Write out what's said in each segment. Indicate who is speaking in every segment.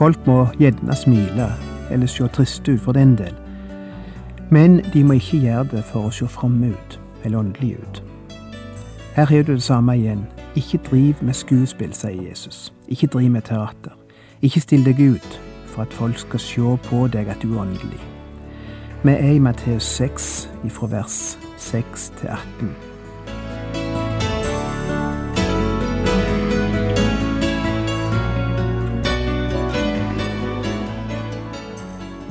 Speaker 1: Folk må gjerne smile, eller se triste ut for den del. Men de må ikke gjøre det for å se framme ut, eller åndelig ut. Her har du det samme igjen. Ikke driv med skuespill, sier Jesus. Ikke driv med teater. Ikke still deg ut for at folk skal se på deg at du er åndelig. Vi er i Matteus 6, ifra vers 6 til 18.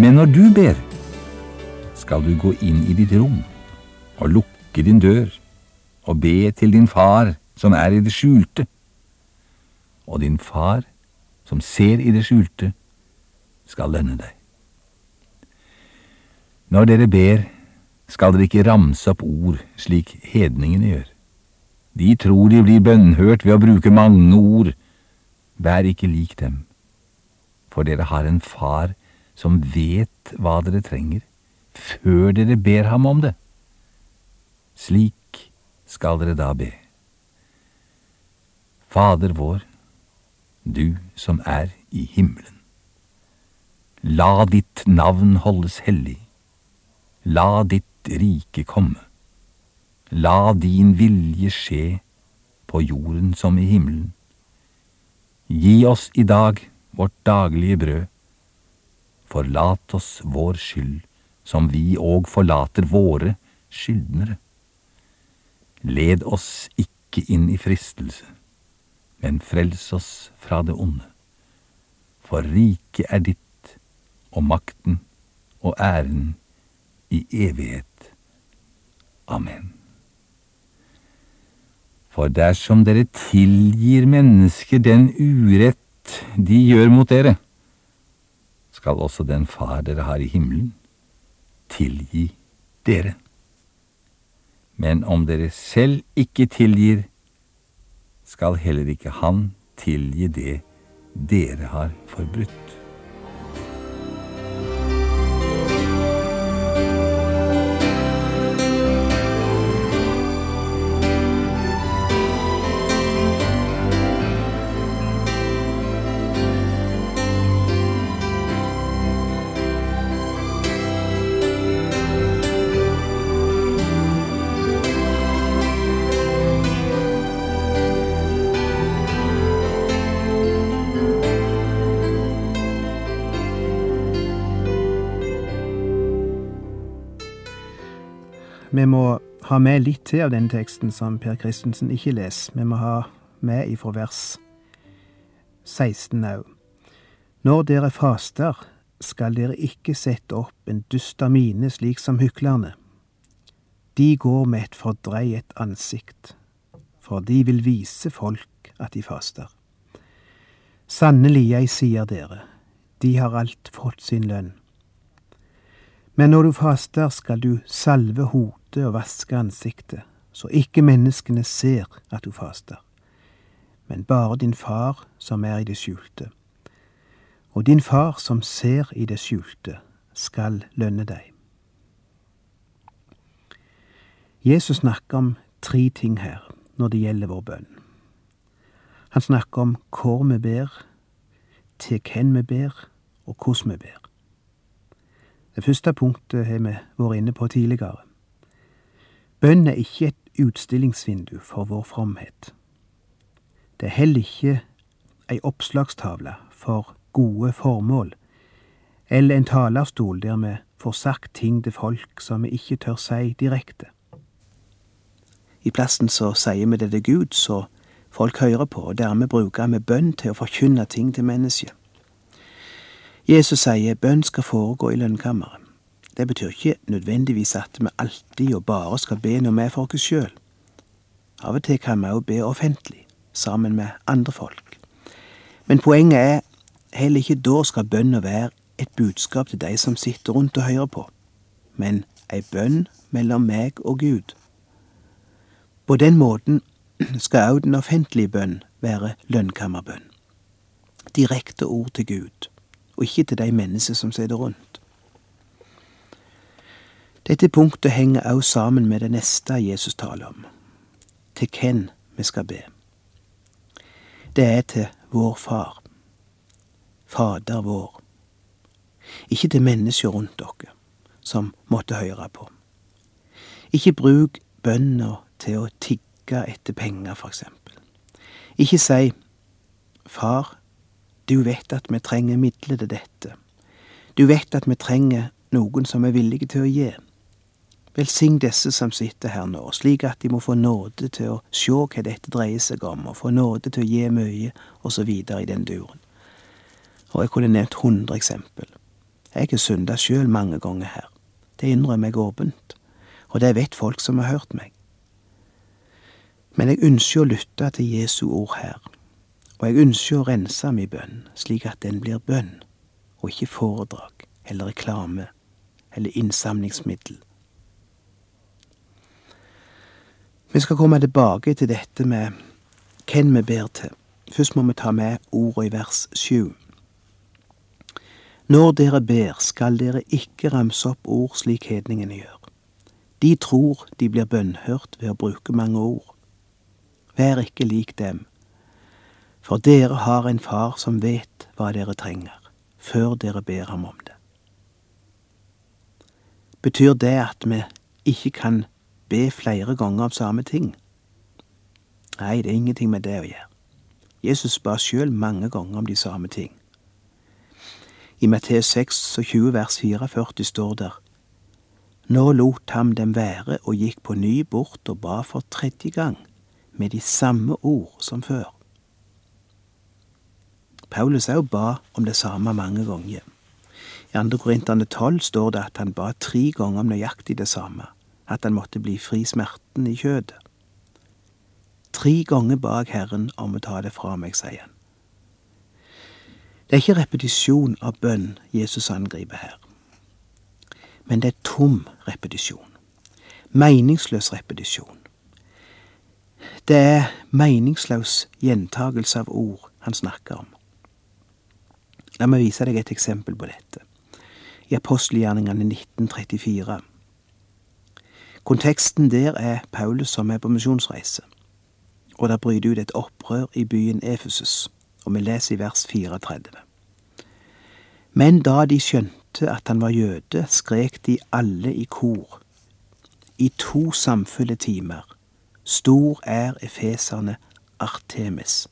Speaker 2: Men når du ber, skal du gå inn i ditt rom og lukke din dør og be til din far som er i det skjulte. Og din far som ser i det skjulte, skal lønne deg. Når dere ber, skal dere ikke ramse opp ord slik hedningene gjør. De tror de blir bønnhørt ved å bruke mange ord. Vær ikke lik dem, for dere har en far som vet hva dere trenger, før dere ber ham om det. Slik skal dere da be. Fader vår, du som er i himmelen. La ditt navn holdes hellig. La ditt rike komme. La din vilje skje på jorden som i himmelen. Gi oss i dag vårt daglige brød. Forlat oss vår skyld, som vi òg forlater våre skyldnere. Led oss ikke inn i fristelse, men frels oss fra det onde. For riket er ditt, og makten og æren i evighet. Amen. For dersom dere tilgir mennesker den urett de gjør mot dere, skal også den Far dere har i himmelen, tilgi dere. Men om dere selv ikke tilgir, skal heller ikke Han tilgi det dere har forbrutt.
Speaker 1: Vi må ha med litt til av den teksten som Per Christensen ikke leser. Vi må ha med ifra vers 16 òg. Når dere faster, skal dere ikke sette opp en dyster mine slik som hyklerne. De går med et fordreiet ansikt, for de vil vise folk at de faster. Sannelig, jeg sier dere, de har alt fått sin lønn. Men når du faster, skal du salve hodet og vaske ansiktet, så ikke menneskene ser at du faster, men bare din far som er i det skjulte. Og din far som ser i det skjulte, skal lønne deg. Jesus snakker om tre ting her når det gjelder vår bønn. Han snakker om hvor vi ber, til hvem vi ber, og hvordan vi ber. Det første punktet har vi vært inne på tidligere. Bønn er ikke et utstillingsvindu for vår fromhet. Det er heller ikke ei oppslagstavle for gode formål, eller en talerstol der vi får sagt ting til folk som vi ikke tør si direkte. I plassen så sier vi det til Gud, så folk hører på, og dermed bruker vi bønn til å forkynne ting til mennesket. Jesus sier bønn skal foregå i lønnkammeret. Det betyr ikke nødvendigvis at vi alltid og bare skal be når vi er for oss sjøl. Av og til kan vi òg be offentlig, sammen med andre folk. Men poenget er heller ikke da skal bønna være et budskap til de som sitter rundt og hører på, men ei bønn mellom meg og Gud. På den måten skal òg den offentlige bønn være lønnkammerbønn. Direkte ord til Gud, og ikke til de mennesker som sitter rundt. Dette punktet henger òg sammen med det neste Jesus taler om, til hvem vi skal be. Det er til vår Far, Fader vår, ikke til mennesker rundt dere som måtte høre på. Ikke bruk bønna til å tigge etter penger, for eksempel. Ikke si Far, du vet at vi trenger midler til dette. Du vet at vi trenger noen som er villige til å gi. Velsign disse som sitter her nå, slik at de må få nåde til å se hva dette dreier seg om, og få nåde til å gi mye, og så videre i den duren. Og jeg kunne nevnt hundre eksempel. Jeg har synda sjøl mange ganger her. Det innrømmer jeg åpent, og det vet folk som har hørt meg. Men jeg ønsker å lytte til Jesu ord her, og jeg ønsker å rense min bønn, slik at den blir bønn, og ikke foredrag eller reklame eller innsamlingsmiddel Vi skal komme tilbake til dette med hvem vi ber til. Først må vi ta med ordet i vers sju. Når dere ber, skal dere ikke ramse opp ord slik hedningene gjør. De tror de blir bønnhørt ved å bruke mange ord. Vær ikke lik dem, for dere har en far som vet hva dere trenger, før dere ber ham om det. Betyr det at vi ikke kan be flere ganger om samme ting. Nei, det er ingenting med det å gjøre. Jesus ba sjøl mange ganger om de samme ting. I Matteus 26 vers 44 står der Nå lot ham dem være og gikk på ny bort og ba for tredje gang, med de samme ord som før. Paulus òg ba om det samme mange ganger. I 2. Korinterne 12 står det at han ba tre ganger om nøyaktig det samme at han måtte bli fri smerten i kjødet. Tre ganger ba Herren om å ta det fra meg, sier han. Det er ikke repetisjon av bønn Jesus angriper her, men det er tom repetisjon. Meningsløs repetisjon. Det er meningsløs gjentagelse av ord han snakker om. La meg vise deg et eksempel på dette. I apostelgjerningene 1934 Konteksten der er Paulus som er på misjonsreise, og det bryter ut et opprør i byen Efesus, og vi leser i vers 34. Men da de skjønte at han var jøde, skrek de alle i kor, i to samfulle timer, stor er efeserne Artemis.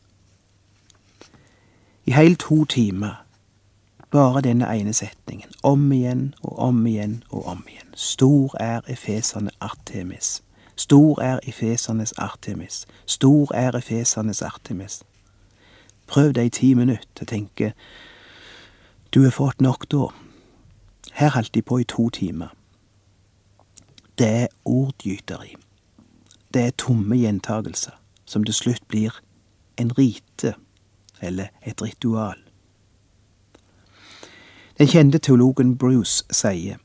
Speaker 1: I heil to timer bare denne ene setningen, om igjen og om igjen og om igjen. Stor er efeserne Artemis. Stor er efesernes Artemis. Stor er efesernes Artemis. Prøv det i ti minutter tenke du har fått nok da. Her holdt de på i to timer. Det er ordgyteri. Det er tomme gjentagelser, som til slutt blir en rite eller et ritual. Den kjente teologen Bruce sier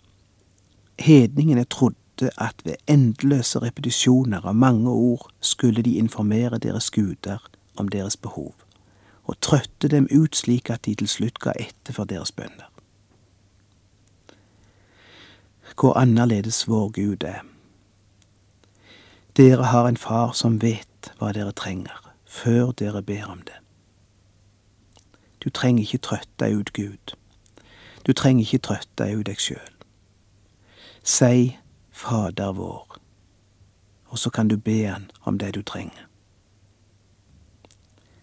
Speaker 1: hedningene trodde at ved endeløse repetisjoner av mange ord skulle de informere deres guder om deres behov, og trøtte dem ut slik at de til slutt ga etter for deres bønner. Hvor annerledes vår Gud er. Dere har en far som vet hva dere trenger, før dere ber om det. Du trenger ikke trøtte ut Gud. Du trenger ikke trøtte ut deg sjøl. Si Fader vår, og så kan du be Han om det du trenger.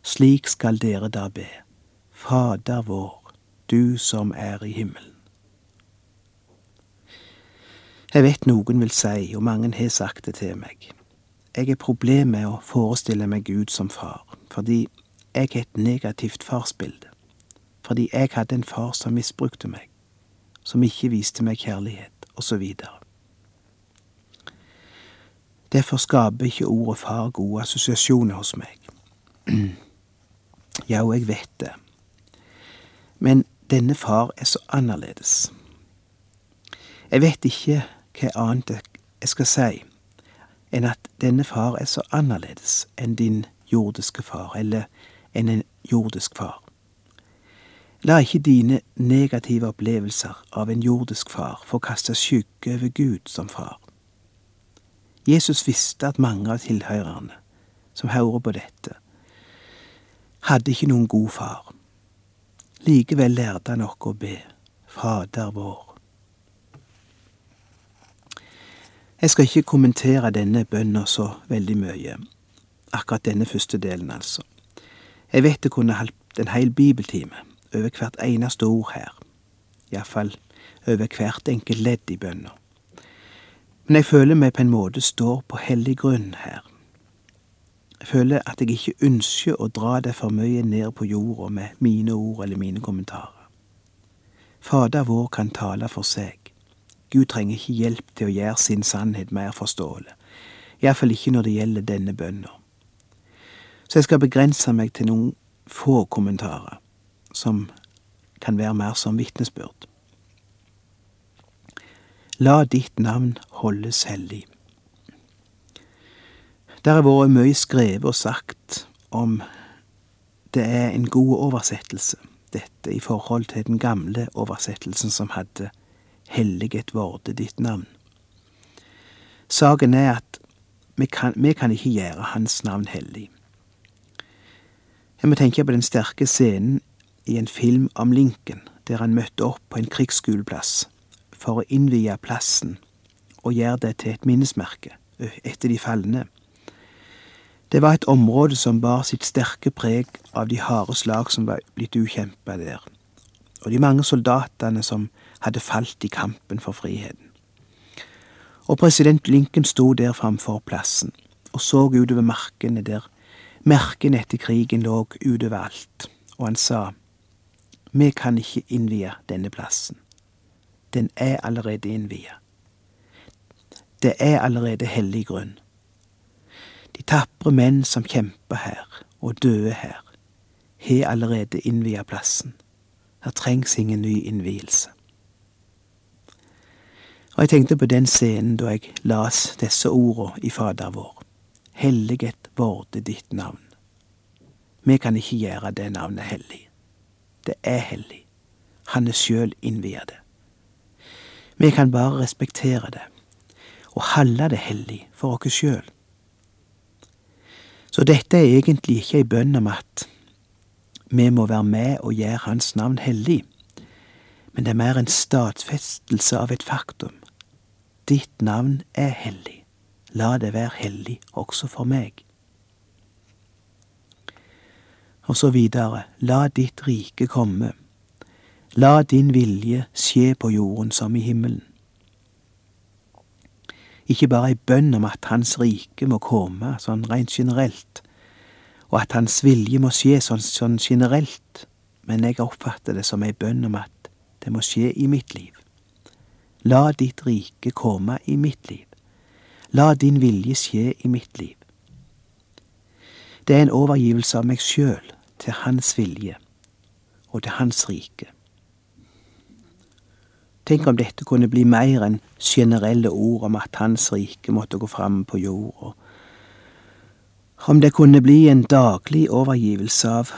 Speaker 1: Slik skal dere da be. Fader vår, du som er i himmelen. Jeg vet noen vil si, og mange har sagt det til meg, jeg har problemer med å forestille meg Gud som far, fordi jeg har et negativt farsbilde fordi jeg hadde en far som misbrukte meg, som ikke viste meg kjærlighet, osv. Derfor skaper ikke ordet far gode assosiasjoner hos meg. Ja, og jeg vet det. Men denne far er så annerledes. Jeg vet ikke hva annet jeg skal si enn at denne far er så annerledes enn din jordiske far, eller enn en jordisk far. La ikke dine negative opplevelser av en jordisk far få kaste skygge over Gud som far. Jesus visste at mange av tilhørerne som hører på dette, hadde ikke noen god far. Likevel lærte han oss å be Fader vår. Jeg skal ikke kommentere denne bønna så veldig mye, akkurat denne første delen, altså. Jeg vet det kunne holdt en hel bibeltime over hvert eneste ord her, iallfall over hvert enkelt ledd i bønna. Men jeg føler meg på en måte står på hellig grunn her. Jeg føler at jeg ikke ønsker å dra det for mye ned på jorda med mine ord eller mine kommentarer. Fader vår kan tale for seg. Gud trenger ikke hjelp til å gjøre sin sannhet mer forståelig, iallfall ikke når det gjelder denne bønna. Så jeg skal begrense meg til noen få kommentarer, som kan være mer som vitnesbyrd. La ditt navn holdes hellig. Der har vært mye skrevet og sagt om det er en god oversettelse, dette i forhold til den gamle oversettelsen som hadde Helliget vorde ditt navn. Saken er at vi kan, vi kan ikke gjøre Hans navn hellig. Jeg må tenke på den sterke scenen i en film om Lincoln, der han møtte opp på en krigsskuleplass for å innvie plassen og gjøre det til et minnesmerke etter de falne. Det var et område som bar sitt sterke preg av de harde slag som var blitt ukjempa der, og de mange soldatene som hadde falt i kampen for friheten. Og president Lincoln sto der framfor plassen og så utover markene der merkene etter krigen lå utover alt, og han sa, Vi kan ikke innvie denne plassen. Den er allerede innviet. Det er allerede hellig grunn. De tapre menn som kjemper her, og døde her, har allerede innviet plassen. Her trengs ingen ny innvielse. Og jeg tenkte på den scenen da jeg las disse ordene i Fader vår. Helliget vorde ditt navn. Vi kan ikke gjøre det navnet hellig. Det er hellig. Han er sjøl innvia det. Vi kan bare respektere det, og holde det hellig for oss sjøl. Så dette er egentlig ikke ei bønn om at vi må være med og gjøre Hans navn hellig, men det er mer en stadfestelse av et faktum. Ditt navn er hellig. La det være hellig også for meg. Og så videre, la ditt rike komme. La din vilje skje på jorden som i himmelen. Ikke bare ei bønn om at Hans rike må komme sånn rent generelt, og at Hans vilje må skje sånn, sånn generelt, men jeg oppfatter det som ei bønn om at det må skje i mitt liv. La ditt rike komme i mitt liv. La din vilje skje i mitt liv. Det er en overgivelse av meg sjøl til Hans vilje og til Hans rike. Tenk om dette kunne bli mer enn generelle ord om at Hans rike måtte gå fram på jord, om det kunne bli en daglig overgivelse av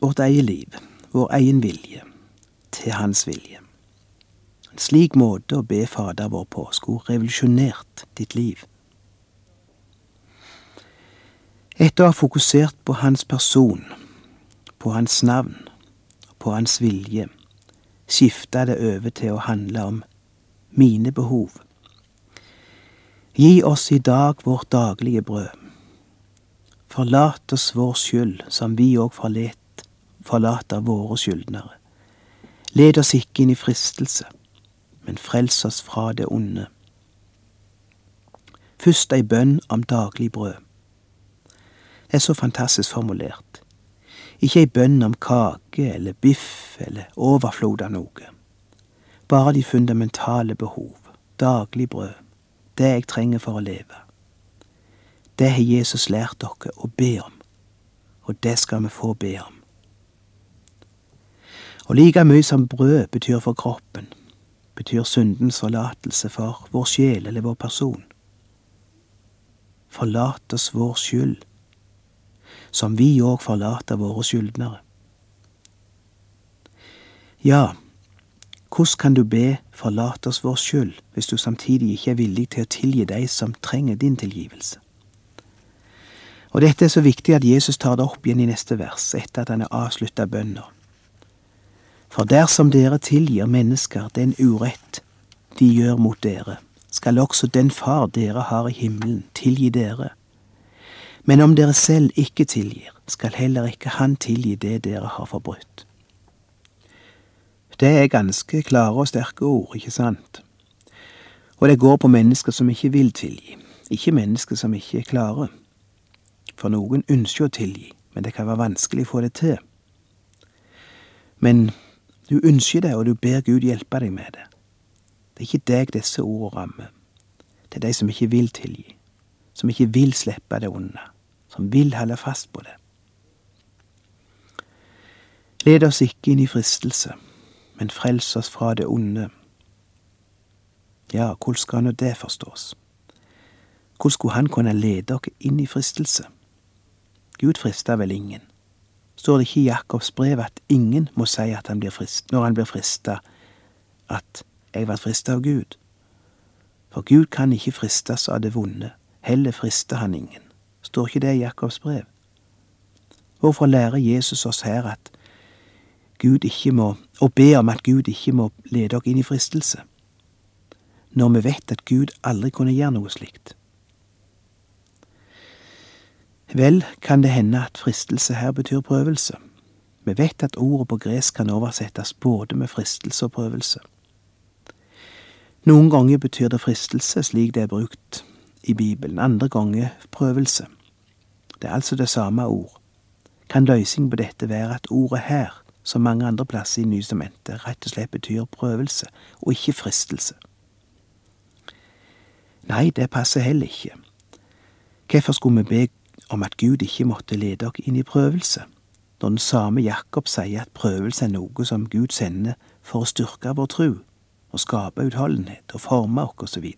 Speaker 1: vårt eget liv, vår egen vilje, til Hans vilje. En slik måte å be Fader vår på skulle revolusjonert ditt liv. Etter å ha fokusert på Hans person, på Hans navn, på Hans vilje, skifta det over til å handle om mine behov. Gi oss i dag vårt daglige brød. Forlat oss vår skyld, som vi òg forlater våre skyldnere. Led oss ikke inn i fristelse, men frels oss fra det onde. Først ei bønn om daglig brød. Det er så fantastisk formulert. Ikke ei bønn om kake eller biff eller overflod av noe. Bare de fundamentale behov, daglig brød, det jeg trenger for å leve. Det har Jesus lært dere å be om, og det skal vi få be om. Og like mye som brød betyr for kroppen, betyr syndens forlatelse for vår sjel eller vår person. Forlat oss vår skyld, som vi òg forlater våre skyldnere. Ja, hvordan kan du be forlate oss vår skyld hvis du samtidig ikke er villig til å tilgi de som trenger din tilgivelse? Og dette er så viktig at Jesus tar det opp igjen i neste vers, etter at han har avslutta bønna. For dersom dere tilgir mennesker den urett de gjør mot dere, skal også den Far dere har i himmelen, tilgi dere. Men om dere selv ikke tilgir, skal heller ikke Han tilgi det dere har forbrutt. Det er ganske klare og sterke ord, ikke sant? Og det går på mennesker som ikke vil tilgi, ikke mennesker som ikke er klare. For noen ønsker å tilgi, men det kan være vanskelig å få det til. Men du ønsker det, og du ber Gud hjelpe deg med det. Det er ikke deg disse ordene rammer. Det er de som ikke vil tilgi, som ikke vil slippe det onde, som vil holde fast på det. Led oss ikke inn i fristelse, men frels oss fra det onde. Ja, hvordan skal nå det forstås? Hvordan skulle han kunne lede oss inn i fristelse? Gud frister vel ingen står det ikke i Jakobs brev at ingen må si at han blir frist, når han blir frista, at jeg ble frista av Gud. For Gud kan ikke fristes av det vonde, heller frister han ingen. Står ikke det i Jakobs brev? Hvorfor lærer Jesus oss her at Gud ikke må, og be om at Gud ikke må lede oss inn i fristelse, når vi vet at Gud aldri kunne gjøre noe slikt? Vel kan det hende at fristelse her betyr prøvelse. Vi vet at ordet på gresk kan oversettes både med fristelse og prøvelse. Noen ganger betyr det fristelse slik det er brukt i Bibelen, andre gange prøvelse. Det er altså det samme ord. Kan løsningen på dette være at ordet her, som mange andre plasser i Nytestamentet, rett og slett betyr prøvelse, og ikke fristelse? Nei, det passer heller ikke. Hvorfor skulle vi be om at Gud ikke måtte lede oss inn i prøvelse, når den samme Jakob sier at prøvelse er noe som Gud sender for å styrke vår tru og skape utholdenhet og forme oss osv.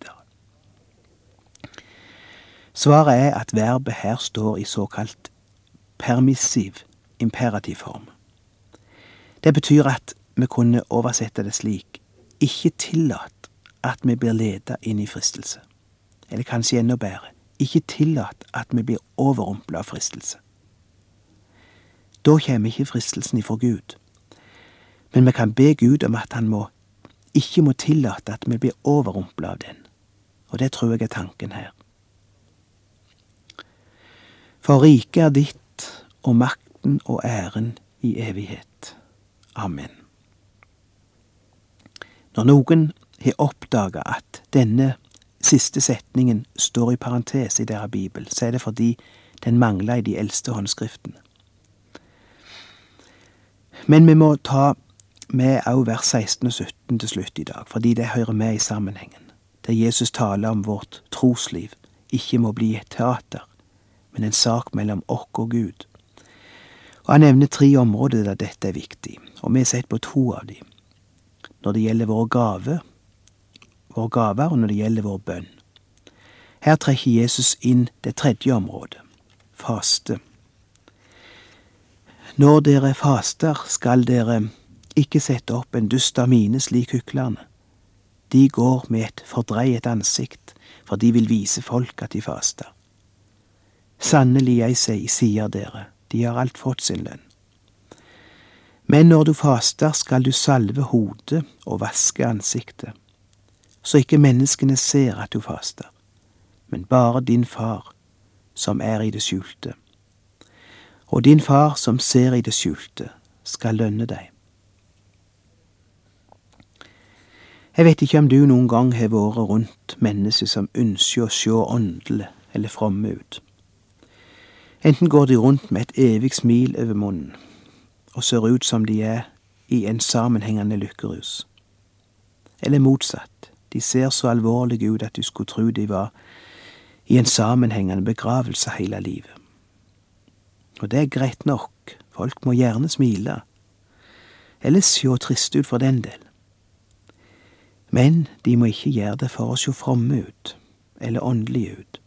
Speaker 1: Svaret er at verbet her står i såkalt permissiv imperativform. Det betyr at vi kunne oversette det slik ikke tillat at vi blir ledet inn i fristelse. Eller kanskje enda bedre ikke tillat at vi blir overrumpla av fristelse. Da kommer ikke fristelsen ifra Gud, men vi kan be Gud om at han må, ikke må tillate at vi blir overrumpla av den, og det tror jeg er tanken her. For riket er ditt, og makten og æren i evighet. Amen. Når noen har oppdaga at denne siste setningen står i parentes i deres bibel, så er det fordi den mangler i de eldste håndskriftene. Men vi må ta med òg vers 16 og 17 til slutt i dag, fordi det hører med i sammenhengen, der Jesus taler om vårt trosliv ikke må bli et teater, men en sak mellom oss og Gud. Og Han nevner tre områder der dette er viktig, og vi har sett på to av dem. Når det gjelder våre gaver, våre gaver, og når det gjelder vår bønn. Her trekker Jesus inn det tredje området, faste. Når dere faster, skal dere ikke sette opp en dust av mine slik hyklerne. De går med et fordreiet ansikt, for de vil vise folk at de faster. Sannelig, jeg sier dere, de har alt fått sin lønn. Men når du faster, skal du salve hodet og vaske ansiktet så ikke menneskene ser at du faster, men bare din far, som er i det skjulte. Og din far som ser i det skjulte, skal lønne deg. Jeg vet ikke om du noen gang har vært rundt mennesker som ønsker å se åndelige eller fromme ut. Enten går de rundt med et evig smil over munnen og ser ut som de er i en sammenhengende lykkerus, eller motsatt, de ser så alvorlige ut at du skulle tro de var i en sammenhengende begravelse hele livet. Og det er greit nok, folk må gjerne smile, eller se triste ut for den del. Men de må ikke gjøre det for å se fromme ut, eller åndelige ut.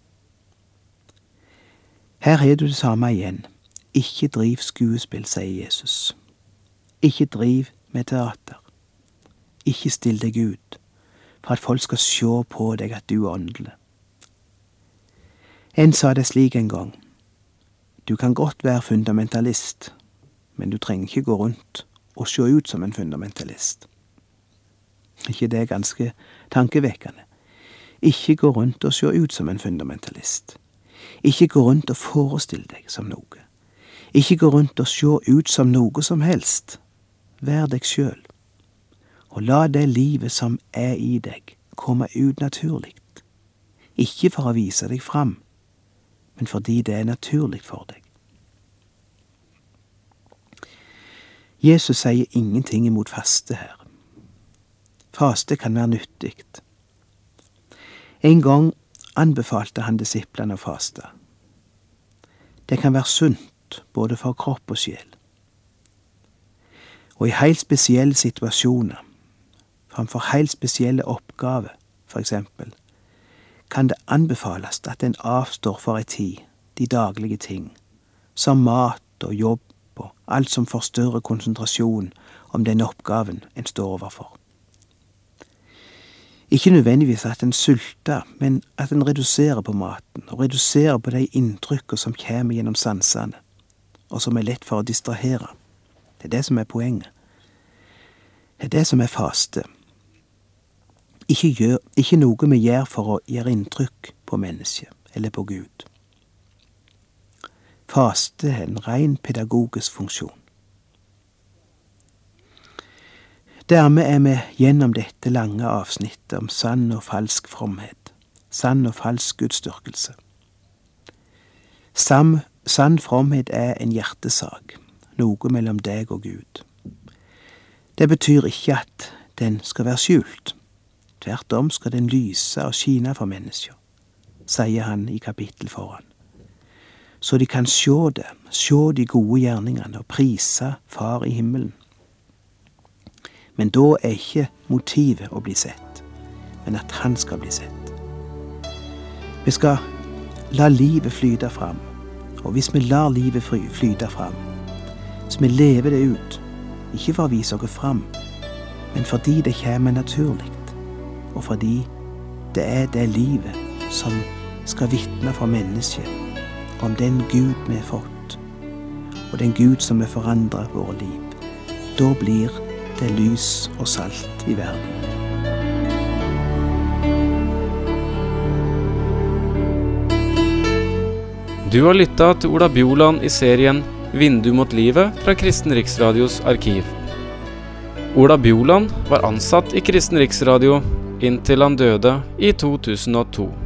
Speaker 1: Her har du det samme igjen. Ikke driv skuespill, sier Jesus. Ikke driv med teater. Ikke still deg ut for at folk skal sjå på deg at du er åndelig. En sa det slik en gang. Du kan godt være fundamentalist, men du trenger ikke gå rundt og se ut som en fundamentalist. ikke det er ganske tankevekkende? Ikke gå rundt og se ut som en fundamentalist. Ikke gå rundt og forestille deg som noe. Ikke gå rundt og se ut som noe som helst. Vær deg sjøl. Og la det livet som er i deg, komme ut naturlig. Ikke for å vise deg fram, men fordi det er naturlig for deg. Jesus sier ingenting imot faste her. Faste kan være nyttig. En gang anbefalte han disiplene å faste. Det kan være sunt både for kropp og sjel. Og i helt spesielle situasjoner, framfor helt spesielle oppgaver, eksempel, kan det anbefales at en avstår for ei tid de daglige ting, som mat og jobb og alt som forstyrrer konsentrasjon om den oppgaven en står overfor. Ikke nødvendigvis at en sulter, men at en reduserer på maten, og reduserer på de inntrykkene som kommer gjennom sansene, og som er lett for å distrahere. Det er det som er poenget. Det er det som er faste. Ikke, gjør, ikke noe vi gjør for å gjøre inntrykk på mennesket eller på Gud. Faste er en ren pedagogisk funksjon. Dermed er vi gjennom dette lange avsnittet om sann og falsk fromhet, sann og falsk gudsdyrkelse. Sann fromhet er en hjertesak, noe mellom deg og Gud. Det betyr ikke at den skal være skjult. Tvert om skal den lyse og skine for mennesker, sier han i kapittel foran. Så de kan sjå det, sjå de gode gjerningene og prise Far i himmelen. Men da er ikke motivet å bli sett, men at han skal bli sett. Vi skal la livet flyte fram, og hvis vi lar livet flyte fram, så vi lever det ut, ikke for å vise oss fram, men fordi det kommer naturlig, og fordi det er det livet som skal vitne for mennesket om den Gud vi har fått, og den Gud som vil forandre våre liv. Da blir det er lys og salt i verden.
Speaker 3: Du har lytta til Ola Bjoland i serien 'Vindu mot livet' fra Kristen Riksradios arkiv. Ola Bjoland var ansatt i Kristen Riksradio inntil han døde i 2002.